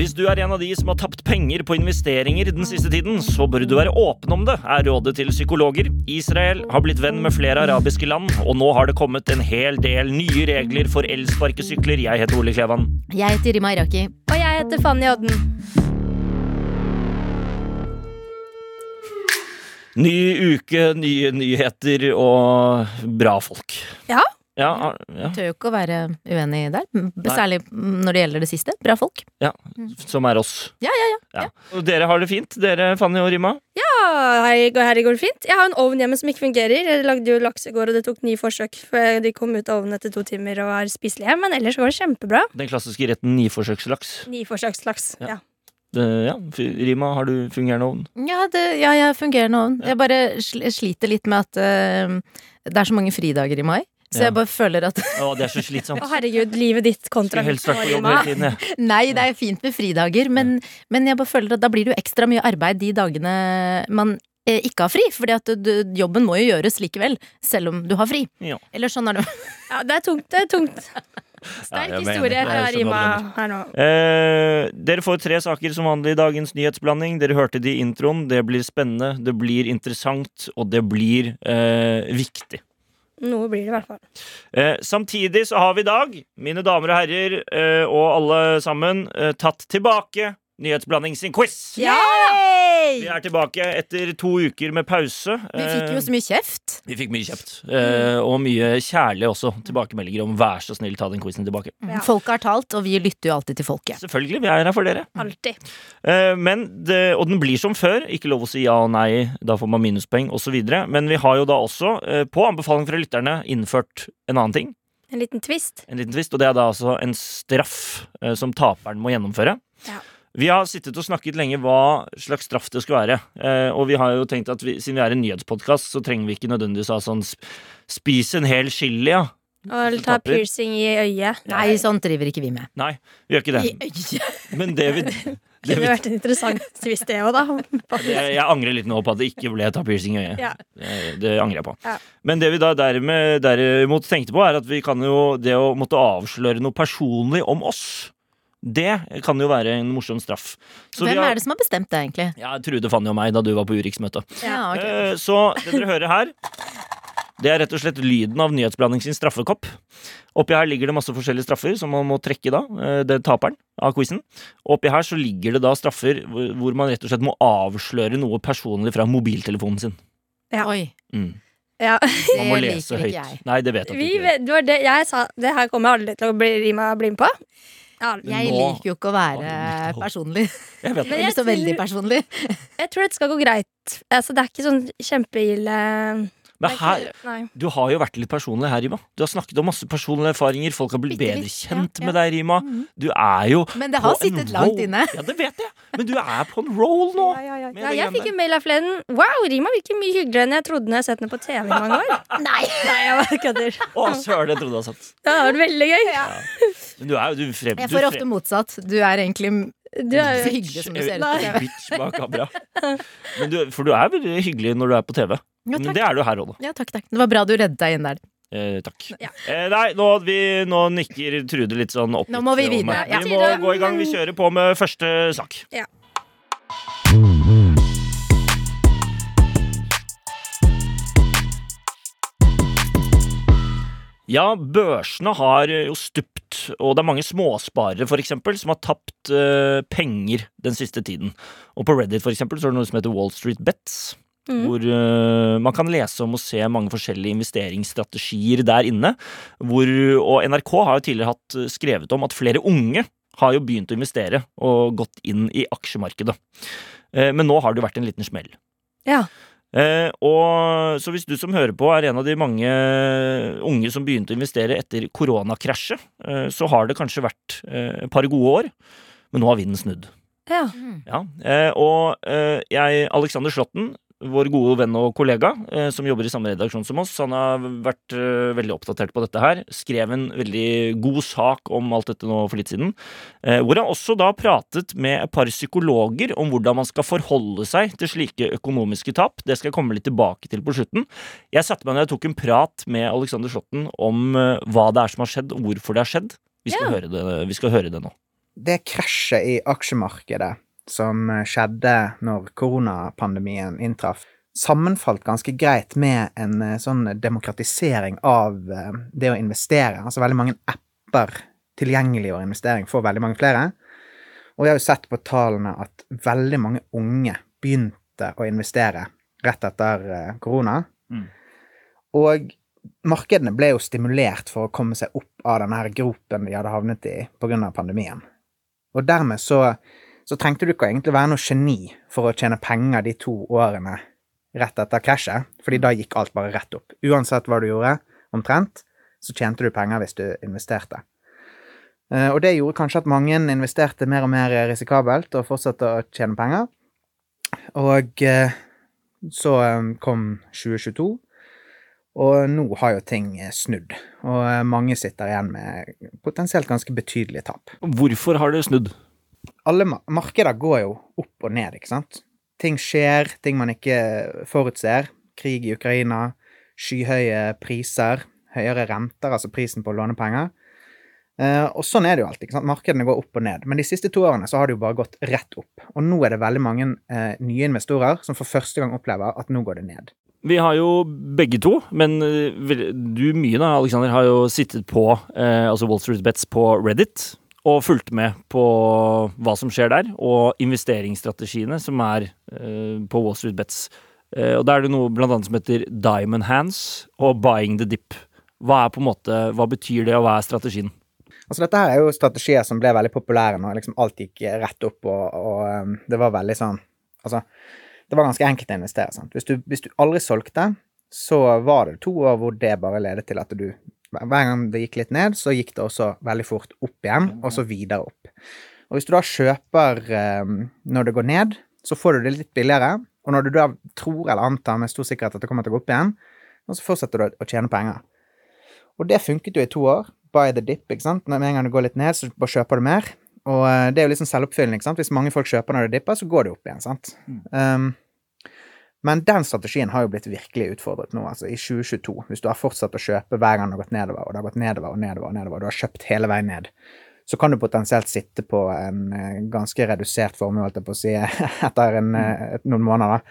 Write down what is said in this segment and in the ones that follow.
Hvis du er en av de som har tapt penger på investeringer den siste tiden, så bør du være åpen om det, er rådet til psykologer. Israel har blitt venn med flere arabiske land, og nå har det kommet en hel del nye regler for elsparkesykler. Jeg heter Ole Klevan. Jeg heter Rima Iraki. Og jeg heter Fanny Odden. Ny uke, nye nyheter og bra folk. Ja. Ja, ja, Tør jo ikke å være uenig der. Særlig når det gjelder det siste. Bra folk. ja. Som er oss. Ja, ja, ja. Ja. Og dere har det fint, dere Fanny og Rima? Ja, her, går- her går det fint. Jeg har en ovn hjemme som ikke fungerer. Jeg lagde jo laks i går, og det tok ni forsøk før de kom ut av ovnen etter to timer og er spiselige. Men ellers går det kjempebra. Den klassiske retten niforsøkslaks. Niforsøkslaks. Ja. Ja. Det- Ja, Rima, har du fungerende ovn? Ja, det, ja jeg ovn Jeg bare sliter litt med at uh, det er så mange fridager i mai. Så Ja. jeg bare føler at Å, det er så slitsomt. Å, herregud, livet ditt kontra Skulle helst på jobb hele tiden, jeg. Nei, det er fint med fridager, men, men jeg bare føler at da blir det jo ekstra mye arbeid de dagene man eh, ikke har fri. Fordi at du, jobben må jo gjøres likevel, selv om du har fri. Ja. Eller sånn er det. Ja, det er tungt. Det er tungt. Sterk ja, historie fra Rima her nå. Eh, dere får tre saker som vanlig i dagens nyhetsblanding. Dere hørte det i introen. Det blir spennende, det blir interessant, og det blir eh, viktig. Noe blir det i hvert fall. Eh, samtidig så har vi i dag, mine damer og herrer, eh, og alle sammen, eh, tatt tilbake Nyhetsblanding sin quiz. Vi er tilbake etter to uker med pause. Vi fikk jo Eh, så mye kjeft. vi fikk mye kjeft. Eh, og mye kjærlig også. Tilbakemeldinger om 'vær så snill, ta den quizen tilbake'. Ja. Folket har talt, og vi lytter jo alltid til folket. Selvfølgelig, vi er her for dere. Alltid. Eh, Men det, og den blir som før. Ikke lov å si ja og nei, da får man minuspoeng osv. Men vi har jo da også, eh, på anbefaling fra lytterne, innført en annen ting. En liten twist. En liten twist, og det er da altså en straff eh, som taperen må gjennomføre. Ja. Vi har sittet og snakket lenge hva slags straff det skal være. Eh, og vi har jo tenkt at vi, siden vi er en nyhetspodkast, så trenger vi ikke nødvendigvis ha sånn spis en hel chili, ja. Og ta piercing i øyet. Nei, sånt driver ikke vi med. Nei, vi gjør ikke det. I øyet. Men det vi, det kunne vært en interessant tvist, det òg, da. jeg, Jeg angrer litt nå på at det ikke ble ta piercing i øyet. Ja. Det, det angrer jeg på. Ja. Men det vi da dermed, derimot tenkte på, er at vi kan jo det å måtte avsløre noe personlig om oss, det kan jo være en morsom straff. Så vi Hvem har- er det som har bestemt det, egentlig? Ja, Trude, Fanny og meg da du var på Urix-møte. Ja, okay. Eh, Så det dere hører her, det er rett og slett lyden av Nyhetsblanding sin straffekopp. Oppi her ligger det masse forskjellige straffer som man må trekke da, eh, det er taperen av quizen. Oppi her så ligger det da straffer hvor man rett og slett må avsløre noe personlig fra mobiltelefonen sin. Ja. Oi, Mm. Ja. Man må lese høyt. jeg. Nei, det vet jeg Vi, ikke. vet- det det jeg sa. Det her kommer jeg aldri til å bli, bli med på. Ja, Jeg Nå- liker jo ikke å være personlig. Jeg vet det. Så veldig personlig. jeg tror dette skal gå greit. Altså, det er ikke sånn kjempeille Men er her, du har jo vært litt personlig her, Rima. Du har snakket om masse personlige erfaringer. Folk har blitt bedre kjent ja, med deg, Rima. Du er jo Men det har sittet langt inne. Ja, det vet jeg. Men du er på en roll nå. Ja, ja, ja. Ja, jeg fikk en mail av flere. Wow, Rima virker mye hyggeligere enn jeg trodde når jeg har sett henne på TV i mange år. Nei! Nei, jeg bare kødder. Å, søren, det trodde jeg sett. Det hadde vært veldig gøy. Men du er jo du frem, Jeg får ofte motsatt. Du er egentlig Du er jo hyggelig som du ser ut på TV. Bitch bak kamera. Men du, for du er veldig hyggelig når du er på TV. Ja, Men det er du her òg, da. Ja, takk, takk. Det var bra du reddet deg inn der. Eh, takk. Ja. Eh, nei, nå, vi, nå nikker Trude litt sånn opp. Nå må vi videre, ja. Vi må gå i gang. Vi kjører på med første sak. Ja. Ja, børsene har jo stupt, og det er mange småsparere for eksempel, som har tapt uh, penger den siste tiden. Og på Reddit for eksempel, så er det noe som heter Wall Street Bets. Mm. Hvor uh, man kan lese om og se mange forskjellige investeringsstrategier der inne. Hvor, og NRK har jo tidligere hatt eh, skrevet om at flere unge har jo begynt å investere og gått inn i aksjemarkedet. Uh, men nå har det jo vært en liten smell. Ja. Eh, og Så hvis du som hører på er en av de mange unge som begynte å investere etter koronakrasjet, eh, så har det kanskje vært eh, et par gode år, men nå har vinden snudd. Ja. Ja, eh, og jeg, Alexander Slåtten, vår gode venn og kollega, eh, som jobber i samme redaksjon som oss, han har vært eh, veldig oppdatert på dette her. Skrev en veldig god sak om alt dette nå for litt siden. Eh, hvor han også da pratet med et par psykologer om hvordan man skal forholde seg til slike økonomiske tap. Det skal jeg komme litt tilbake til på slutten. Jeg satte meg ned og tok en prat med Alexander Slåtten om hva det er som har skjedd, og hvorfor det har skjedd. Vi skal, Ja. høre, det, vi skal høre det nå. det krasjet i aksjemarkedet som skjedde når koronapandemien inntraff, sammenfalt ganske greit med en eh, sånn demokratisering av eh, det å investere. Altså veldig mange apper tilgjengeliggjør investering for veldig mange flere. Og vi har jo sett på tallene at veldig mange unge begynte å investere rett etter eh, korona. Mm. Og markedene ble jo stimulert for å komme seg opp av denne her gropen de hadde havnet i pga. pandemien. Og dermed så, så trengte du ikke egentlig være noe geni for å tjene penger de to årene rett etter krasjet, fordi da gikk alt bare rett opp. Uansett hva du gjorde, omtrent, så tjente du penger hvis du investerte. Eh, Og det gjorde kanskje at mange investerte mer og mer risikabelt og fortsatte å tjene penger. Og eh, så eh, kom 2022, og nå har jo ting snudd. Og mange sitter igjen med potensielt ganske betydelige tap. Hvorfor har det snudd? Alle markeder går jo opp og ned, ikke sant? Ting skjer, ting man ikke forutser. Krig i Ukraina, skyhøye priser, høyere renter, altså prisen på å låne penger. Eh, og sånn er det jo alltid. ikke sant? Markedene går opp og ned. Men de siste to årene så har det jo bare gått rett opp. Og nå er det veldig mange eh, nye investorer som for første gang opplever at nå går det ned. Vi har jo begge to, men eh, du mye da, Alexander, har jo sittet på eh, altså Wall Street Bets på Reddit og fulgte med på hva som skjer der, og investeringsstrategiene som er eh, på Wall Street Bets. Eh, og da er det noe blant annet som heter Diamond Hands og Buying the Dip. Hva er på en måte, hva betyr det, og hva er strategien? Altså Dette her er jo strategier som ble veldig populære når liksom alt gikk rett opp, og, og um, det var veldig sånn Altså, det var ganske enkelt å investere. Sant? Hvis, du, hvis du aldri solgte, så var det to år hvor det bare ledet til at du Hver gang det gikk litt ned, så gikk det også veldig fort opp igjen, og så videre opp. Og hvis du da kjøper um, når det går ned, så får du det litt billigere, og når du da tror eller antar med stor sikkerhet at det kommer til å gå opp igjen, så fortsetter du å- tjene penger. Og det funket jo i to år. Buy the dip, ikke sant. Med en gang det går litt ned, så bare kjøper du mer. Og eh, det er jo liksom selvoppfyllende, ikke sant. Hvis mange folk kjøper når det dipper, så går det opp igjen, sant. Um, men den strategien har jo blitt virkelig utfordret nå, altså i 2022. Hvis du har fortsatt å kjøpe hver gang det har gått nedover, og det har gått nedover og nedover og nedover, og du har kjøpt hele veien ned, så kan du potensielt sitte på en eh, ganske redusert formue, holdt jeg på å si, etter en, eh, et, noen måneder.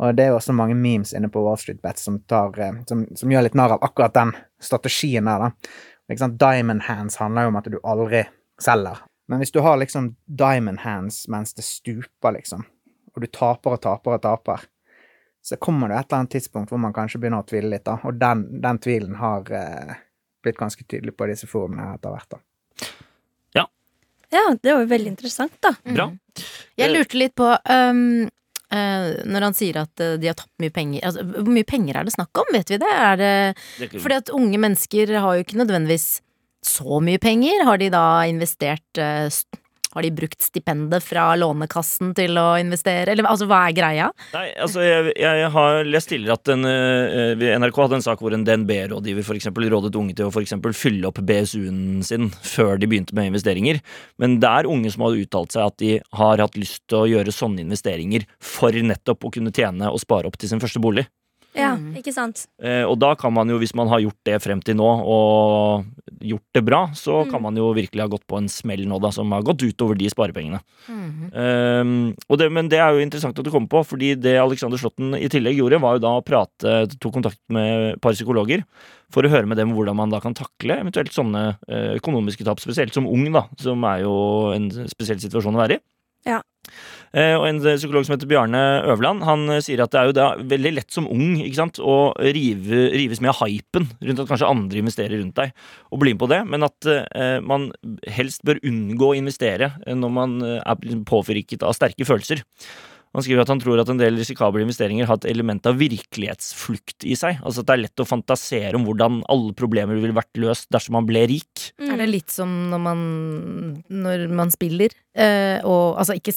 Og det er jo også mange memes inne på Wall Street Bets som, tar, eh, som, som gjør litt narr av akkurat den strategien der, da. Sant? Diamond hands handler jo om at du aldri selger. Men hvis du har liksom diamond hands mens det stuper, liksom, og du taper og taper og taper, så kommer det et eller annet tidspunkt hvor man kanskje begynner å tvile litt, da. Og den, den tvilen har eh, blitt ganske tydelig på disse forumene etter hvert, da. Ja, det var jo veldig interessant, da. Bra. Jeg lurte litt på um, Uh, Når han sier at uh, de har tapt mye penger altså, Hvor mye penger er det snakk om? Vet vi det? Er det Det- fordi at unge mennesker har jo ikke nødvendigvis så mye penger. Har de da investert eh, st- Har de brukt stipendet fra Lånekassen til å investere? Eller altså, hva er greia? Nei, altså jeg, jeg har lest tidligere at en, eh, NRK hadde en sak hvor en DNB-rådgiver for eksempel rådet unge til å for fylle opp BSU-en sin før de begynte med investeringer. Men det er unge som har uttalt seg at de har hatt lyst til å gjøre sånne investeringer for nettopp å kunne tjene og spare opp til sin første bolig. Ja, Mm. ikke sant? Eh, og da kan man jo, hvis man har gjort det frem til nå, og gjort det bra, så kan man jo virkelig ha gått på en smell nå, da, som har gått utover de sparepengene. Um, og det, men det er jo interessant at du kommer på, fordi det Alexander Slåtten i tillegg gjorde, var jo da å prate, tok kontakt med et par psykologer for å høre med dem hvordan man da kan takle eventuelt sånne eh, økonomiske tap, spesielt som ung, da, som er jo en spesiell situasjon å være i. Ja. Eh, og en psykolog som heter Bjarne Øverland, han eh, sier at det er jo da veldig lett som ung ikke sant, å rive, rives med av hypen rundt at kanskje andre investerer rundt deg, og bli med på det, men at eh, man helst bør unngå å investere eh, når man eh, er liksom påvirket av sterke følelser. Han skriver at han tror at en del risikable investeringer har et element av virkelighetsflukt i seg. Altså at det er lett å fantasere om hvordan alle problemer ville vært løst dersom man ble rik. Er det litt som når man, når man spiller, eh, og altså ikke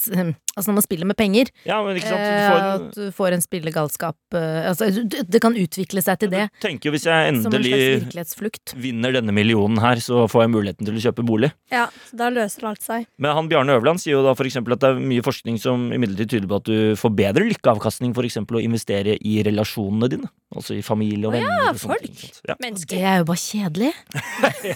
Altså når man spiller med penger. Ja, men ikke sant? Du eh, får en, At du får en spillegalskap eh, Altså det kan utvikle seg til det. du tenker jo hvis jeg endelig vinner denne millionen her, så får jeg muligheten til å kjøpe bolig. Ja, da løser alt seg. Men han Bjarne Øverland sier jo da for eksempel at det er mye forskning som imidlertid tyder på at du får bedre lykkeavkastning for eksempel å investere i relasjonene dine. Altså i familie og Å venner. ja, og folk. ting, ja. Mennesker. Det er jo bare kjedelig.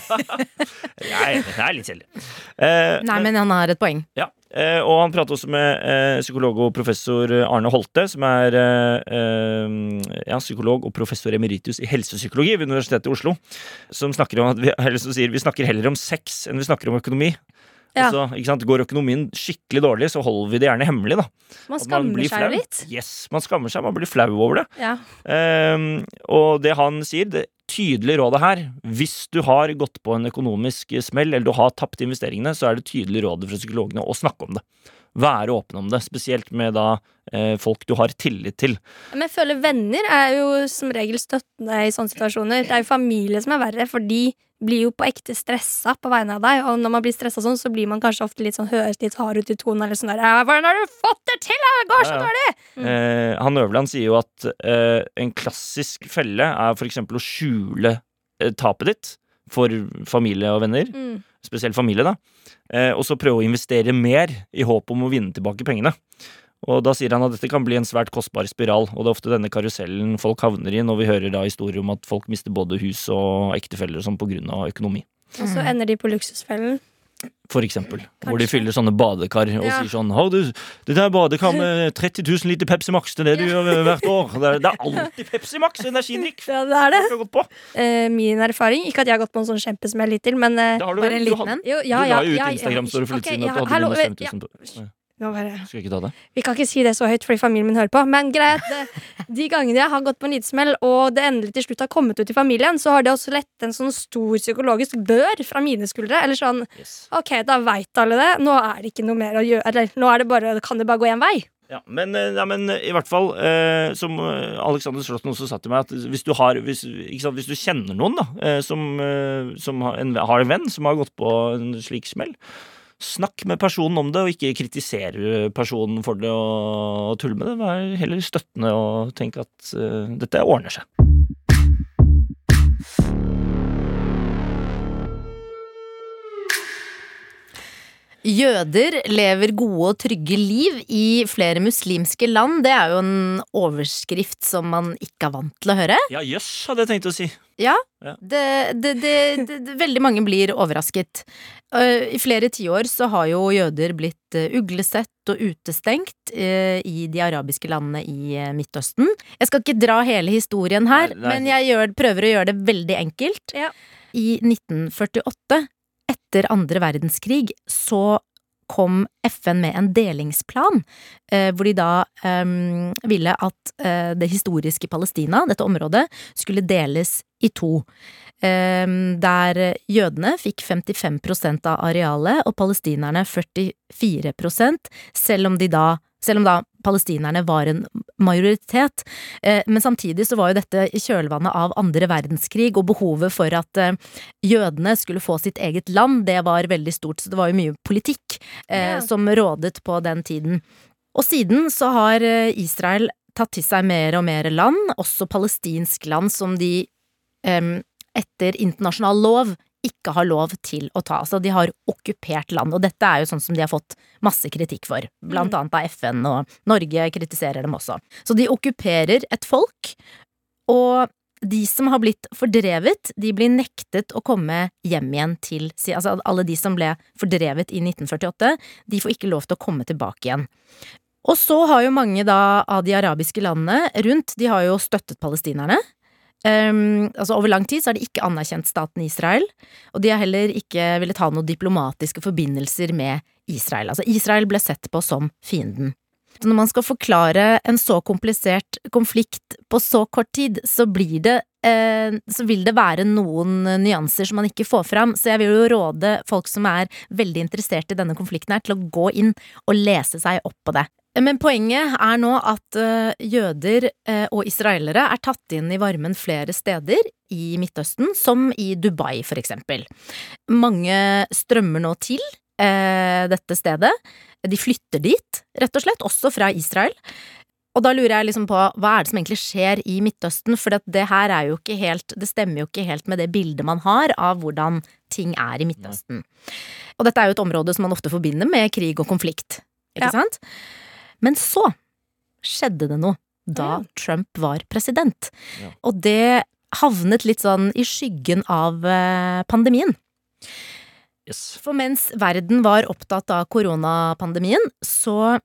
jeg er det er litt kjedelig. Eh, Nei, men han har et poeng. Ja, eh, og han prater også med eh, psykolog og professor Arne Holte, som er eh, eh, ja, psykolog og professor emeritus i helsepsykologi ved Universitetet i Oslo. Som om at vi, som sier, vi snakker heller om sex enn vi snakker om økonomi. Ja. Så, ikke sant? Går økonomien skikkelig dårlig, så holder vi det gjerne hemmelig. da Man skammer blir seg litt. Yes, Man skammer seg, man blir flau over det. Ja. Um, og det han sier, det tydelige rådet her Hvis du har gått på en økonomisk smell, eller du har tapt investeringene, så er det tydelige rådet fra psykologene å snakke om det. Være åpen om det, spesielt med da eh, folk du har tillit til. Men jeg føler venner er jo som regel støttende i sånne situasjoner. Det er jo familie som er verre, for de blir jo på ekte stressa på vegne av deg. Og når man blir stressa sånn, så blir man kanskje ofte litt sånn høres litt hard ut i tonen. Eller sånn der 'Hvordan har du fått det til?' Det går så dårlig! Eh, han Øverland sier jo at eh, en klassisk felle er for eksempel å skjule eh, tapet ditt for familie og venner. Mm. spesielt familie, da. Eh, og så prøve å investere mer i håp om å vinne tilbake pengene. Og da sier han at dette kan bli en svært kostbar spiral, og det er ofte denne karusellen folk havner i når vi hører da historier om at folk mister både hus og ektefeller og sånn på grunn av økonomi. Og så ender de på luksusfellen. For eksempel. Hvor de fyller sånne badekar og Ja. sier sånn Har du det der badekar med 30 000 liter Pepsi Max, det er det du gjør hvert år. Det er, det er alltid Pepsi Max energidrikk. Ja, det er det. Jeg har gått på. Eh, min erfaring Ikke at jeg har gått på en sånn kjempesmell hittil, men eh, Det har du Bare en liten en. Du la jo ut Instagram-story for litt ok, siden at du hadde hallo, vunnet eh, 50 000 på bare Skal ikke ta det? Vi kan ikke si det så høyt fordi familien min hører på. Men greit, de gangene jeg har gått på en liten smell, og det endelig til slutt har kommet ut i familien, så har det også lett en sånn stor psykologisk bør fra mine skuldre. Eller sånn Yes. Ok, da veit alle det. Nå er det ikke noe mer å gjøre. Eller nå er det bare, kan det bare gå én vei. Ja, men, eh, ja, men i hvert fall, eh, som eh, Alexander Slåtten også sa til meg, at hvis du, har, hvis, ikke sant, hvis du kjenner noen da, eh, som, eh, som har, en, har en venn som har gått på en slik smell, snakk med personen om det, og ikke kritisere personen for det og, og tulle med det. Vær heller støttende og tenk at uh, dette ordner seg. Jøder lever gode og trygge liv i flere muslimske land. Det er jo en overskrift som man ikke er vant til å høre. Ja, jøss, hadde jeg tenkt å si. Ja, Ja. det, det, det, det, det, veldig mange blir overrasket. Eh, I flere tiår så har jo jøder blitt eh, uglesett og utestengt eh, i de arabiske landene i Midtøsten. Jeg skal ikke dra hele historien her, Nei, nei. men jeg gjør, prøver å gjøre det veldig enkelt. Ja. I 1948, etter andre verdenskrig, så kom FN med en delingsplan, eh, hvor de da eh, ville at eh, det historiske Palestina, dette området, skulle deles i to. Eh, der jødene fikk 55% av arealet, og palestinerne 44 selv om de da selv om da palestinerne var en majoritet. Eh, men samtidig så var jo dette i kjølvannet av andre verdenskrig, og behovet for at eh, jødene skulle få sitt eget land, det var veldig stort. Så det var jo mye politikk eh, Ja. som rådet på den tiden. Og siden så har Israel tatt til seg mer og mer land, også palestinsk land som de etter internasjonal lov ikke har lov til å ta. Altså de har okkupert land, og dette er jo sånn som de har fått masse kritikk for, blant Mm. annet av FN, og Norge kritiserer dem også. Så de okkuperer et folk, og de som har blitt fordrevet, de blir nektet å komme hjem igjen til Altså alle de som ble fordrevet i 1948, de får ikke lov til å komme tilbake igjen. Og så har jo mange da av de arabiske landene rundt, de har jo støttet palestinerne. Um, altså Over lang tid så har de ikke anerkjent staten Israel, og de har heller ikke villet ha noen diplomatiske forbindelser med Israel. Altså Israel ble sett på som fienden. Så når man skal forklare en så komplisert konflikt på så kort tid, så blir det eh, så vil det være noen nyanser som man ikke får fram, så jeg vil jo råde folk som er veldig interessert i denne konflikten her, til å gå inn og lese seg opp på det. Men poenget er nå at eh, jøder eh, og israelere er tatt inn i varmen flere steder i Midtøsten, som i Dubai for eksempel. Mange strømmer nå til eh, dette stedet. De flytter dit, rett og slett, også fra Israel. Og da lurer jeg liksom på hva er det som egentlig skjer i Midtøsten, for det her er jo ikke helt Det stemmer jo ikke helt med det bildet man har av hvordan ting er i Midtøsten. Og dette er jo et område som man ofte forbinder med krig og konflikt, ikke Ja. sant? Men så skjedde det noe da Ja. Trump var president. Ja. Og det havnet litt sånn i skyggen av eh, pandemien. Yes. For mens verden var opptatt av koronapandemien, så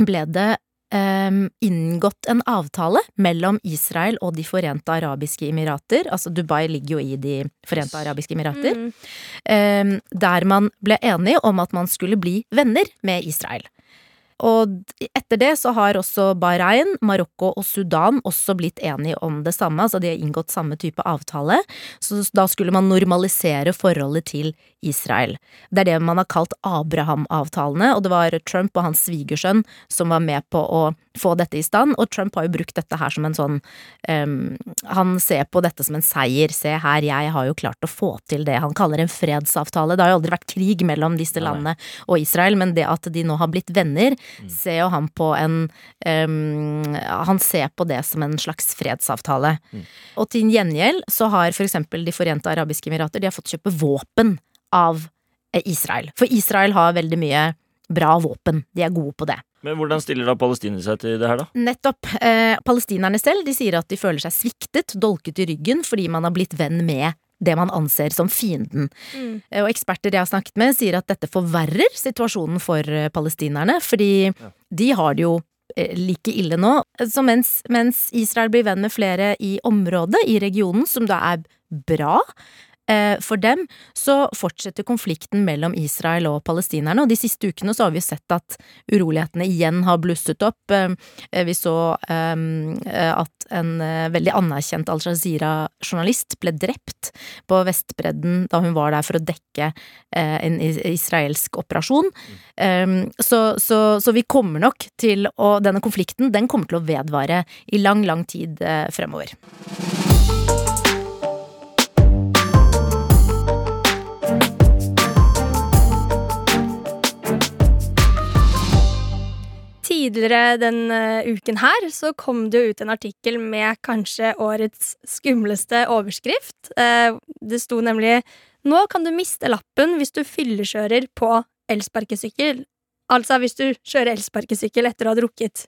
ble det um, inngått en avtale mellom Israel og De forente arabiske emirater. Altså Dubai ligger jo i De forente Yes. arabiske emirater. Mm. Um, der man ble enige om at man skulle bli venner med Israel. Og etter det så har også Bahrain, Marokko og Sudan også blitt enige om det samme, altså de har inngått samme type avtale. Så da skulle man normalisere forholdet til Israel. Det er det man har kalt Abraham-avtalene, og det var Trump og hans svigersønn som var med på å få dette i stand, og Trump har jo brukt dette her som en sånn um, Han ser på dette som en seier. Se her, jeg har jo klart å få til det han kaller en fredsavtale. Det har jo aldri vært krig mellom disse landene og Israel, men det at de nå har blitt venner. Ser jo han på en um, Han ser på det som en slags fredsavtale. Mm. Og til gjengjeld så har for eksempel De forente arabiske emirater De har fått kjøpe våpen av eh, Israel. For Israel har veldig mye bra våpen. De er gode på det. Men hvordan stiller da palestinerne seg til det her, da? Nettopp. Eh, palestinerne selv de sier at de føler seg sviktet, dolket i ryggen, fordi man har blitt venn med det man anser som fienden. Mm. Eh, Og eksperter jeg har snakket med, sier at dette forverrer situasjonen for eh, palestinerne, fordi Ja. de har det jo eh, like ille nå. Så mens, mens Israel blir venn med flere i området, i regionen, som da er bra for dem, så fortsetter konflikten mellom Israel og palestinerne. Og de siste ukene så har vi sett at urolighetene igjen har blusset opp. Eh, Vi så eh, at en eh, veldig anerkjent Al Jazeera-journalist ble drept på Vestbredden da hun var der for å dekke eh, en israelsk operasjon. Um, så, så, så vi kommer nok til å Denne konflikten den kommer til å vedvare i lang, lang tid eh, fremover. Tidligere den eh, uken her så kom det jo ut en artikkel med kanskje årets skumleste overskrift. Eh, det sto nemlig 'Nå kan du miste lappen hvis du fyllekjører på elsparkesykkel'. Altså hvis du kjører elsparkesykkel etter å ha drukket.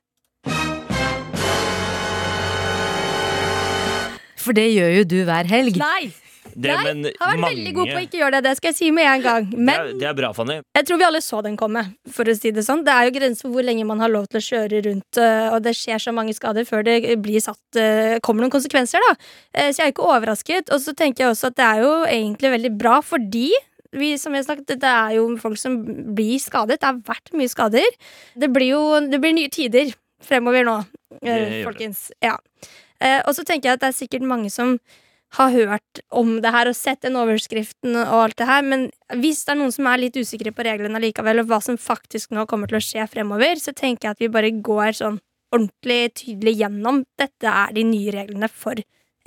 For det gjør jo du hver helg. Nei! Det, men Har vært mange- veldig god på å ikke gjøre det. Det skal jeg si med en gang. det, er, det er bra, Fanny. Jeg tror vi alle så den komme, for å si det sånn. Det er jo grenser for hvor lenge man har lov til å kjøre rundt, øh, og det skjer så mange skader før det blir satt øh, kommer noen konsekvenser, da. Eh, Så jeg er ikke overrasket. Og så tenker jeg også at det er jo egentlig veldig bra, fordi vi, som jeg snakket, det er jo folk som blir skadet. Det har vært mye skader. Det blir jo det blir nye tider fremover nå, eh, folkens. Ja. Eh, Og så tenker jeg at det er sikkert mange som har hørt om det her og sett den overskriften og alt det her, men hvis det er noen som er litt usikre på reglene likevel, og hva som faktisk nå kommer til å skje fremover, så tenker jeg at vi bare går sånn ordentlig tydelig gjennom dette er de nye reglene for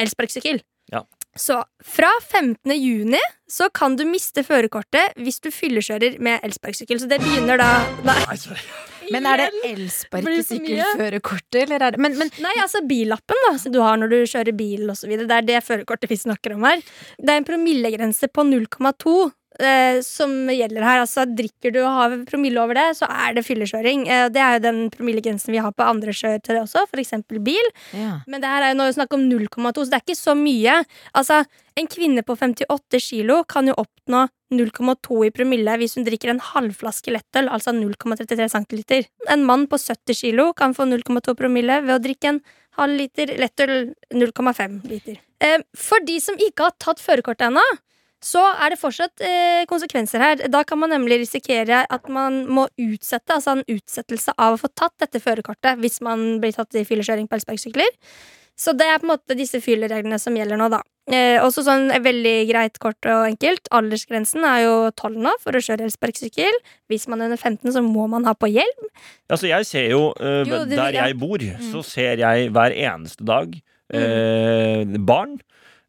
elsparkesykkel. Ja. Så fra 15. juni så kan du miste førerkortet hvis du fyllekjører med elsparkesykkel. Så det begynner da Nei, Nei. Men er det elsparkesykkelførerkortet, eller er det men, men Nei, altså billappen da, som du har når du kjører bil og så videre. Det er det førerkortet vi snakker om her. Det er en promillegrense på 0,2 eh, som gjelder her. Altså drikker du og har promille over det, så er det fyllekjøring. Eh, det er jo den promillegrensen vi har på andre kjøretøy også, eksempel bil. ja. Men det her er jo nå snakk om 0,2, så det er ikke så mye. Altså, en kvinne på 58 kilo kan jo oppnå 0,2 i promille hvis hun drikker en halvflaske lettøl, altså 0,33 centiliter. En mann på 70 kilo kan få 0,2 promille ved å drikke en halv liter lettøl, 0,5 liter. Eh, for de som ikke har tatt førerkortet ennå, så er det fortsatt eh, konsekvenser her. Da kan man nemlig risikere at man må utsette, altså en utsettelse av å få tatt dette førerkortet hvis man blir tatt i fyllekjøring på elsparkesykler. Så det er på en måte disse fyllereglene som gjelder nå, da. Eh, også sånn veldig greit, kort og enkelt. Aldersgrensen er jo 12 nå for å kjøre elsparkesykkel. Hvis man er under 15, så må man ha på hjelm. Altså, jeg ser jo, eh, Jo, Der jeg bor, så ser jeg hver eneste dag eh, barn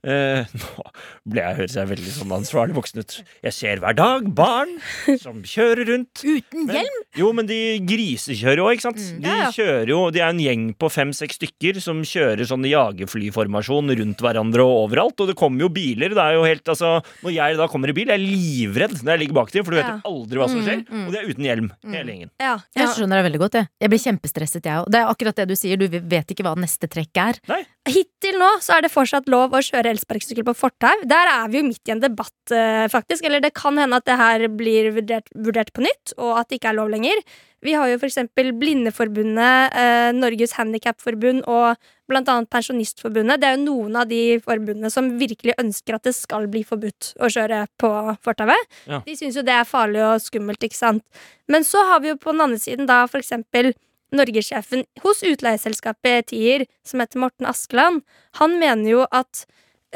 Eh, nå ble jeg, høres jeg veldig sånn ansvarlig voksen ut. Jeg ser hver dag barn som kjører rundt. Uten Men- hjelm? Jo, men de grisekjører jo, ikke sant? Mm. De Ja, ja. kjører jo, de er en gjeng på fem-seks stykker som kjører sånn jagerflyformasjon rundt hverandre og overalt. Og det kommer jo biler. Det er jo helt, altså, når jeg da kommer i bil, jeg er livredd når jeg ligger bak dem, for du vet Ja. jo aldri hva som skjer. Mm, mm. Og de er uten hjelm, hele gjengen. Ja, Jeg skjønner det veldig godt, jeg. Jeg blir kjempestresset, jeg òg. Det er akkurat det du sier, du vet ikke hva neste trekk er. Hittil nå så er det fortsatt lov å kjøre elsparkesykkel på fortau. Der er vi jo midt i en debatt, eh, faktisk. Eller det kan hende at det her blir vurdert, vurdert på nytt, og at det ikke er lov lenger. Vi har jo eksempel Blindeforbundet, eh, Norges Handikapforbund og annet Pensjonistforbundet. Det er jo noen av de forbundene som virkelig ønsker at det skal bli forbudt å kjøre på fortauet. Ja. De syns jo det er farlig og skummelt, ikke sant. Men så har vi jo på den andre siden da eksempel Norgessjefen hos utleieselskapet Tier, som heter Morten Askeland, han mener jo at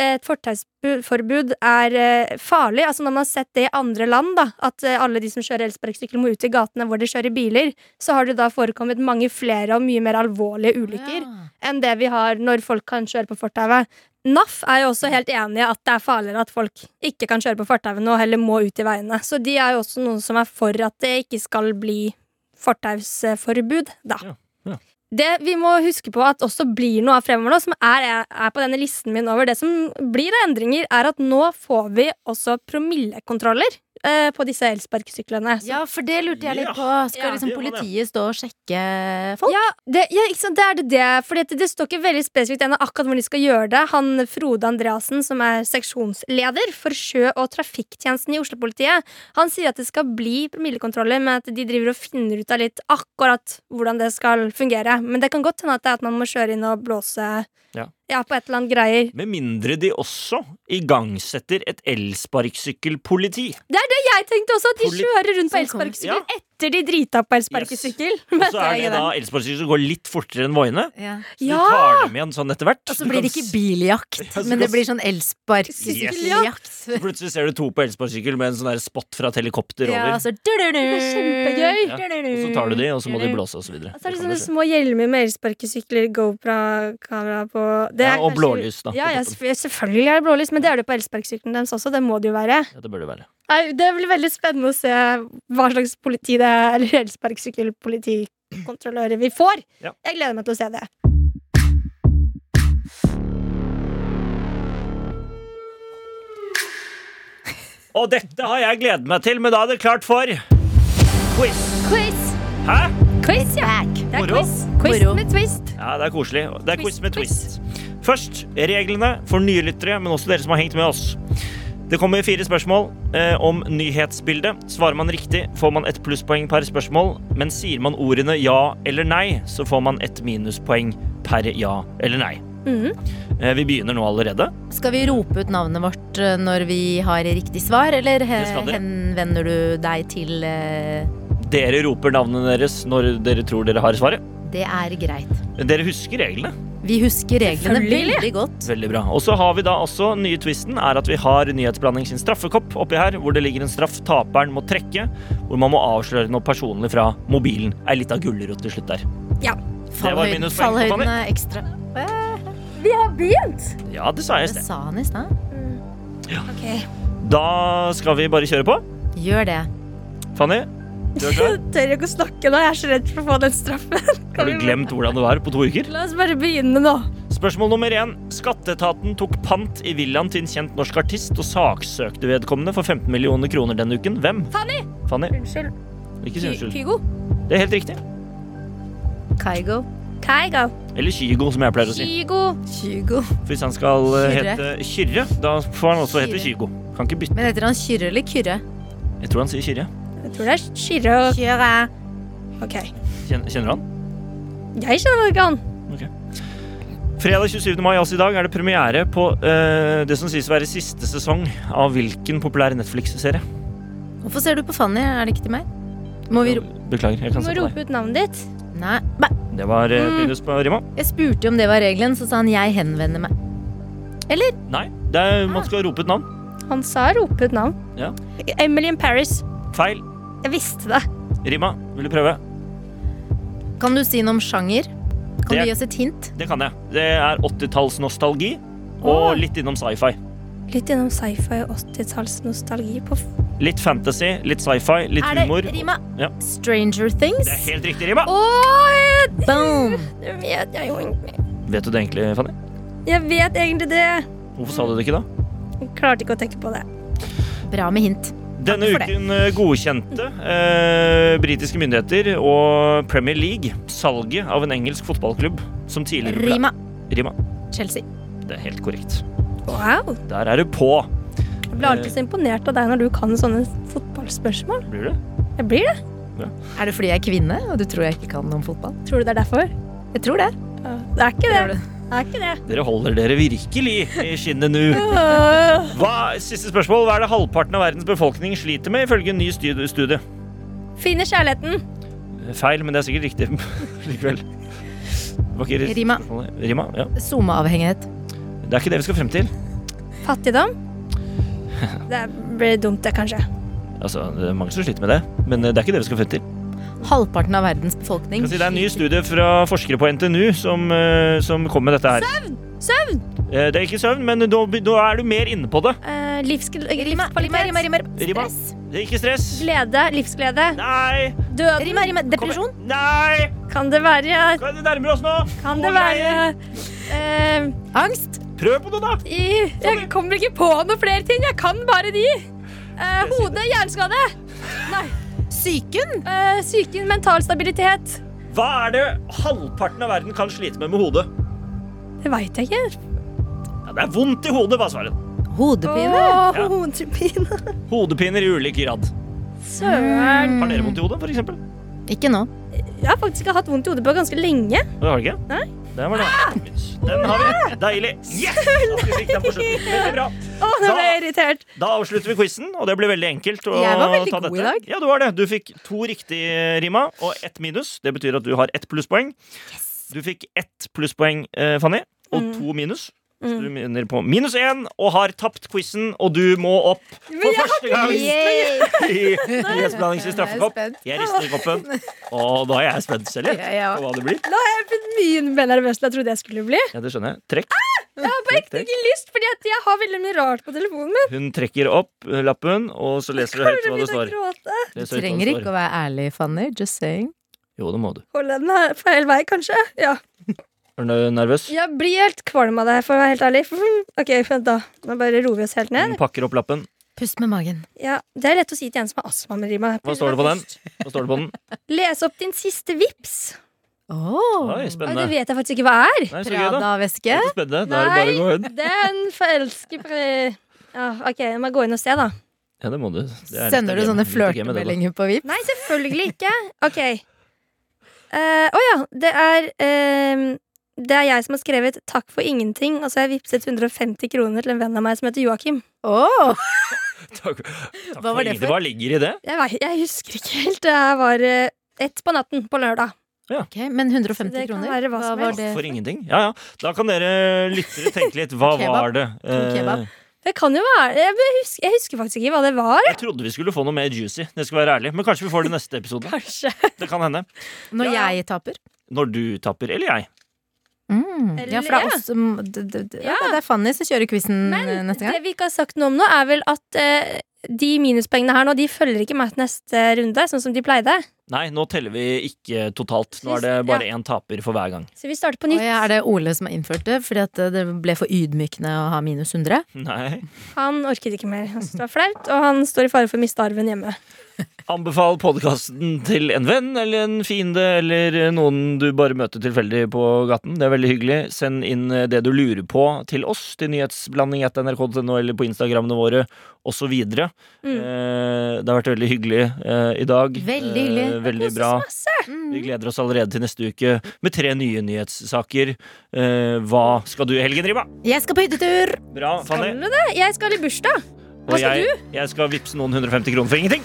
et fortausforbud er eh, farlig. Altså Når man har sett det i andre land, da, at eh, alle de som kjører elsparkesykkel må ut i gatene hvor de kjører biler, så har det da forekommet mange flere og mye mer alvorlige ulykker enn det vi har når folk kan kjøre på fortauet. NAF er jo også helt enig i at det er farligere at folk ikke kan kjøre på fortauet og heller må ut i veiene. Så de er jo også noen som er for at det ikke skal bli fortausforbud, da. Ja, ja. Det vi må huske på at også blir noe av fremover nå, som er, er på denne listen min over det som blir av endringer, er at nå får vi også promillekontroller eh, på disse elsparkesyklene. Så- Ja, for det lurte jeg litt på. Skal Ja, liksom politiet stå og sjekke folk? Ja, det, ja, ikke sant, det er det det. Fordi det, det står ikke veldig spesifikt ennå akkurat hvor de skal gjøre det. Han Frode Andreassen, som er seksjonsleder for sjø- og trafikktjenesten i Oslo-politiet, han sier at det skal bli promillekontroller, men at de driver og finner ut av litt akkurat hvordan det skal fungere. Men det kan godt hende at at man må kjøre inn og blåse Ja. På et eller annet greier. Med mindre de også igangsetter et elsparkesykkelpoliti. Det er det jeg tenkte også, at de Poli- kjører rundt på Sånn elsparkesykkel Ja. Etter de drita på elsparkesykkel. Og så er det da elsparkesykkel som går litt fortere enn voiene. Ja. Så du tar dem igjen sånn etter hvert. Og så blir det ikke biljakt, Ja, men det blir sånn elsparkesykkeljakt. Plutselig ser du to på elsparkesykkel med en sånn der spot fra et helikopter Ja, over. altså, du-du-du. kjempegøy. Ja, Og så tar du de, og så må de blåse, og så videre. Og så er det sånne små hjelmer med elsparkesykler, GoPro-kamera på det Ja, og kanskje- blålys, da, Ja, ja, selvfølgelig er det blålys, men det er det på elsparkesyklene deres også. Det må det jo være. Ja, det bør det være. Nei, Det blir veldig spennende å se hva slags politi det er, eller elsparkesykkelpolitikontrollører vi får. Ja. Jeg gleder meg til å se det. Og dette har jeg gledet meg til, men da er det klart for quiz. Quiz! Hæ? Quiz, ja. Det er Moro. quiz. Quiz Moro. med twist. Ja, det er koselig. Det er quiz, Quiz, med twist. Først reglene for nye lyttere, men også dere som har hengt med oss. Det kommer fire spørsmål eh, om nyhetsbildet. Svarer man riktig, får man ett plusspoeng per spørsmål. Men sier man ordene ja eller nei, så får man ett minuspoeng per ja eller nei. Mm. Eh, vi begynner nå allerede. Skal vi rope ut navnet vårt eh, når vi har riktig svar, eller dere. henvender du deg til eh, Dere roper navnene deres når dere tror dere har svaret. Det er greit. Dere husker reglene. Vi husker reglene veldig godt. Veldig bra. Og så har vi da også nye twisten er at vi har Nyhetsblanding sin straffekopp oppi her, hvor det ligger en straff taperen må trekke, hvor man må avsløre noe personlig fra mobilen. Litt av gulrot til slutt der. Det var Fallhøyden, fallhøyden er ekstra. Vi har begynt! Ja, det sa jeg i Det sa han i stad. Ok. Da skal vi bare kjøre på. Gjør det. Fanny, du er klar? Jeg tør ikke å snakke nå. Jeg er så redd for å få den straffen. Har du glemt hvordan det var på to uker? La oss bare begynne nå. Spørsmål nummer én. Skatteetaten tok pant i villaen til en kjent norsk artist og saksøkte vedkommende for 15 millioner kroner denne uken. Hvem? Fanny! Fanny. Unnskyld. Ikke si unnskyld. Kygo. Det er helt riktig. Kygo. Kygo. Eller Kygo, som jeg pleier å si. Kygo. Kygo. For hvis han skal eh, Kyrre. hete Kyrre, da får han også hete Kygo. Kan ikke bytte. Men heter han Kyrre eller Kyrre? Jeg tror han sier Kyrre. Jeg tror det er Kyrre og Kyrre. Ok. Kjen- Kjenner du han? Jeg kjenner ikke han. Fredag 27. mai, altså i dag, er det premiere på eh, det som sies å være siste sesong av hvilken populær Netflix-serie. Hvorfor ser du på Fanny? Er det ikke til meg? Må vi ro... Beklager, jeg Du kan må se på deg. rope ut navnet ditt. Nei. Bæ. Det var eh, Mm. minus på Rima. Jeg spurte jo om det var regelen, så sa han jeg henvender meg. Eller? Nei, det er, man skal rope et navn. Han sa rope ut navn. Ja. Emily in Paris. Feil. Jeg visste det. Rima, vil du prøve? Kan du si noe om sjanger? Kan Det- du gi oss et hint? Det kan jeg. Det er 80-tallsnostalgi. Og litt innom sci-fi. Litt innom sci-fi og 80-tallsnostalgi på Litt fantasy, litt sci-fi, litt Er det humor. Rima? Ja. Stranger Things? Det er helt riktig, Rima! Åh, Boom! det vet jeg jo egentlig. Vet du det egentlig, Fanny? Jeg vet egentlig det. Hvorfor sa du det ikke da? Jeg klarte ikke å tenke på det. Bra med hint. Denne uken eh, godkjente eh, britiske myndigheter og Premier League salget av en engelsk fotballklubb som tidligere ble Rima. Rima. Chelsea. Det er helt korrekt. Wow. Der er du på. Jeg blir alltid så imponert av deg når du kan sånne fotballspørsmål. Blir du? Jeg blir det. Er det fordi jeg er kvinne, og du tror jeg ikke kan om fotball? Tror du det er derfor? Jeg tror det. Ja, Det er ikke Gjør det. Er ikke det. Dere holder dere virkelig i skinnet nå. Hva, siste spørsmål. Hva er det halvparten av verdens befolkning sliter med, ifølge en ny studie? Finner kjærligheten. Feil, men det er sikkert riktig likevel. Rima. Rima, ja. Someavhengighet. Det er ikke det vi skal frem til. Fattigdom. Det blir dumt, det, kanskje. Altså, det er mange som sliter med det, men det er ikke det vi skal frem til. Halvparten av verdens befolkning. Si det er en ny studie fra forskere på NTNU som, eh, som kom med dette her. Søvn! Søvn! Det er ikke søvn, men da, da er du mer inne på det. Uh, livskvalitet. Rima, rima, rima, rima. Rima. Stress. Det er ikke stress. Glede. Livsglede. Nei! Døden. Rima, rima. Depresjon. Nei! Kan det være Kan det nærme oss nå? Kan det være nei. eh, Angst. Prøv på noe, da! i, Jeg kommer ikke på noen flere ting. Jeg kan bare de. Uh, hode. Hjerneskade. Syken. Eh, psyken. Mental stabilitet. Hva er det halvparten av verden kan slite med med hodet? Det veit jeg ikke. Ja, det er vondt i hodet, var svaret. Hodepine. Åh, Ja. hodepine. Hodepiner i ulik grad. Søren. Har dere vondt i hodet, for eksempel? Ikke nå. Jeg har faktisk ikke hatt vondt i hodet på ganske lenge. Det har du ikke? Nei. Den var det. Den har vi. Deilig. Yes! At vi fikk den på slutten. Veldig bra. Å, nå ble jeg irritert. Da avslutter vi quizen, og det ble veldig enkelt. Å Jeg var veldig ta god dette. i dag. Ja, du var det. Du fikk to riktige, Rima, og ett minus. Det betyr at du har ett plusspoeng. Du fikk ett plusspoeng, eh, Fanny, og Mm. to minus. Så Mm. du mener på minus én og har tapt quizen, og du må opp for første gang i nyhetsblandings i straffekopp. Jeg rister i koppen, og da er jeg spent selv jeg, Ja, ja. på hva det blir. Nå er jeg blitt mye mer nervøs enn jeg trodde jeg skulle bli. Ja, det skjønner jeg. Trekk. Jeg har på ekte ikke lyst, fordi jeg har veldig mye rart på telefonen min. Hun trekker opp eh, lappen, og så leser du høyt hva det står. Du trenger ikke å være ærlig, Fanny. Just saying. Jo, det må du. Holde den her feil vei, kanskje. Ja. Er du nervøs? Jeg blir helt kvalm av det, for å være helt ærlig. Ok, vent da. Nå bare roer vi oss helt ned. Hun pakker opp lappen. Pust med magen. Ja, Det er lett å si til en som har astma. med Rima. Hva står det på den? Hva står det på den? Les opp din siste vips. Oh. Oi, Oi, Det vet jeg faktisk ikke hva er. Nei. Prada-veske. Det er er bare å gå inn. den forelsker pre... Ja, ok, jeg må gå inn og se, da. Ja, det må du. Det er Sender du sånne flørtemeldinger på Vipps? Nei, selvfølgelig ikke. Ok. Å uh, oh, ja. Det er eh, Det er jeg som har skrevet 'takk for ingenting', og så har jeg vippset 150 kroner til en venn av meg som heter Joakim. Oh. Takk, takk Hva var det ingenting. for? Hva ligger i det? Jeg, jeg husker ikke helt. Det var uh, ett på natten på lørdag. Ok, Men 150 Det kroner? være hva som var det? For ingenting? Ja, ja. Da kan dere lyttere tenke litt. Hva var det? Eh, Det kan jo være Jeg husker, jeg husker faktisk ikke hva det var. jeg trodde vi skulle få noe mer juicy. Det skal være ærlig Men kanskje vi får det neste episode. Kanskje. Det kan hende. Når Ja. jeg taper? Når du taper. eller jeg. Mm. Ja, for det er Eller- oss som d- d- d- ja, Ja. Det er Fanny som kjører quizen Men eh, neste gang. det vi ikke har sagt noe om nå, er vel at eh, de minuspoengene her nå, de følger ikke med til neste runde, sånn som de pleide. Nei, nå teller vi ikke totalt. Nå er det bare én taper for hver gang. Så vi starter på nytt. ja, er det Ole som har innført det fordi at det ble for ydmykende å ha minus 100? Nei. Han orket ikke mer. Han syntes det var flaut, og han står i fare for å miste arven hjemme. Anbefal podkasten til en venn eller en fiende eller noen du bare møter tilfeldig på gaten. Det er veldig hyggelig. Send inn det du lurer på til oss, til nyhetsblanding etter nrk.no eller på Instagrammene våre osv. Mm. Eh, det har vært veldig hyggelig eh, i dag. Veldig hyggelig. Eh, veldig bra. Mm. Vi gleder oss allerede til neste uke med tre nye nyhetssaker. Eh, hva skal du i helgen, Riba? Jeg skal på hyttetur! Bra, Skal du det? Jeg skal i bursdag. Hva skal jeg, jeg skal vippse noen 150 kroner for ingenting.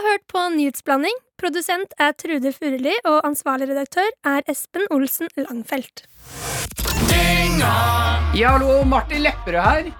Har hørt på Nyhetsblanding. Produsent er Trude Furuli, og ansvarlig redaktør er Espen Olsen Langfelt. Ja, hallo, Martin Lepperød her.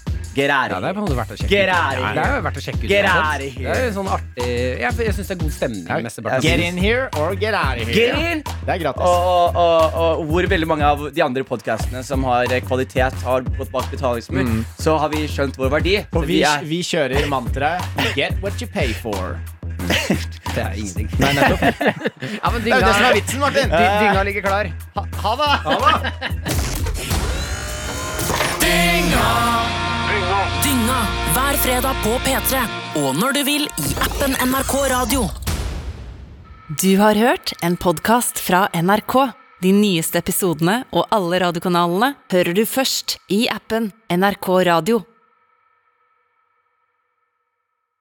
Get out Ja, of det å sjekke ut. Ja, here. Det er jo verdt å sjekke ut. Get uansett. here. Det er sånn artig Jeg, jeg syns det er god stemning. mesteparten Get in here or get out of here. Get in! Det er gratis. Og, og, og, og hvor veldig mange av de andre podkastene som har eh, kvalitet, har gått bak betalingsmur, så har vi skjønt vår verdi. Og Så vi, er vi kjører mantraet Get what you pay for. Det er ingenting. Nei, nettopp. Ja, men Det er jo dynga, det som er vitsen, Martin. dy- dynga ligger klar. Ha, ha det! Dynga hver fredag på P3 og når du vil i appen NRK Radio. Du har hørt en podkast fra NRK. De nyeste episodene og alle radiokanalene hører du først i appen NRK Radio.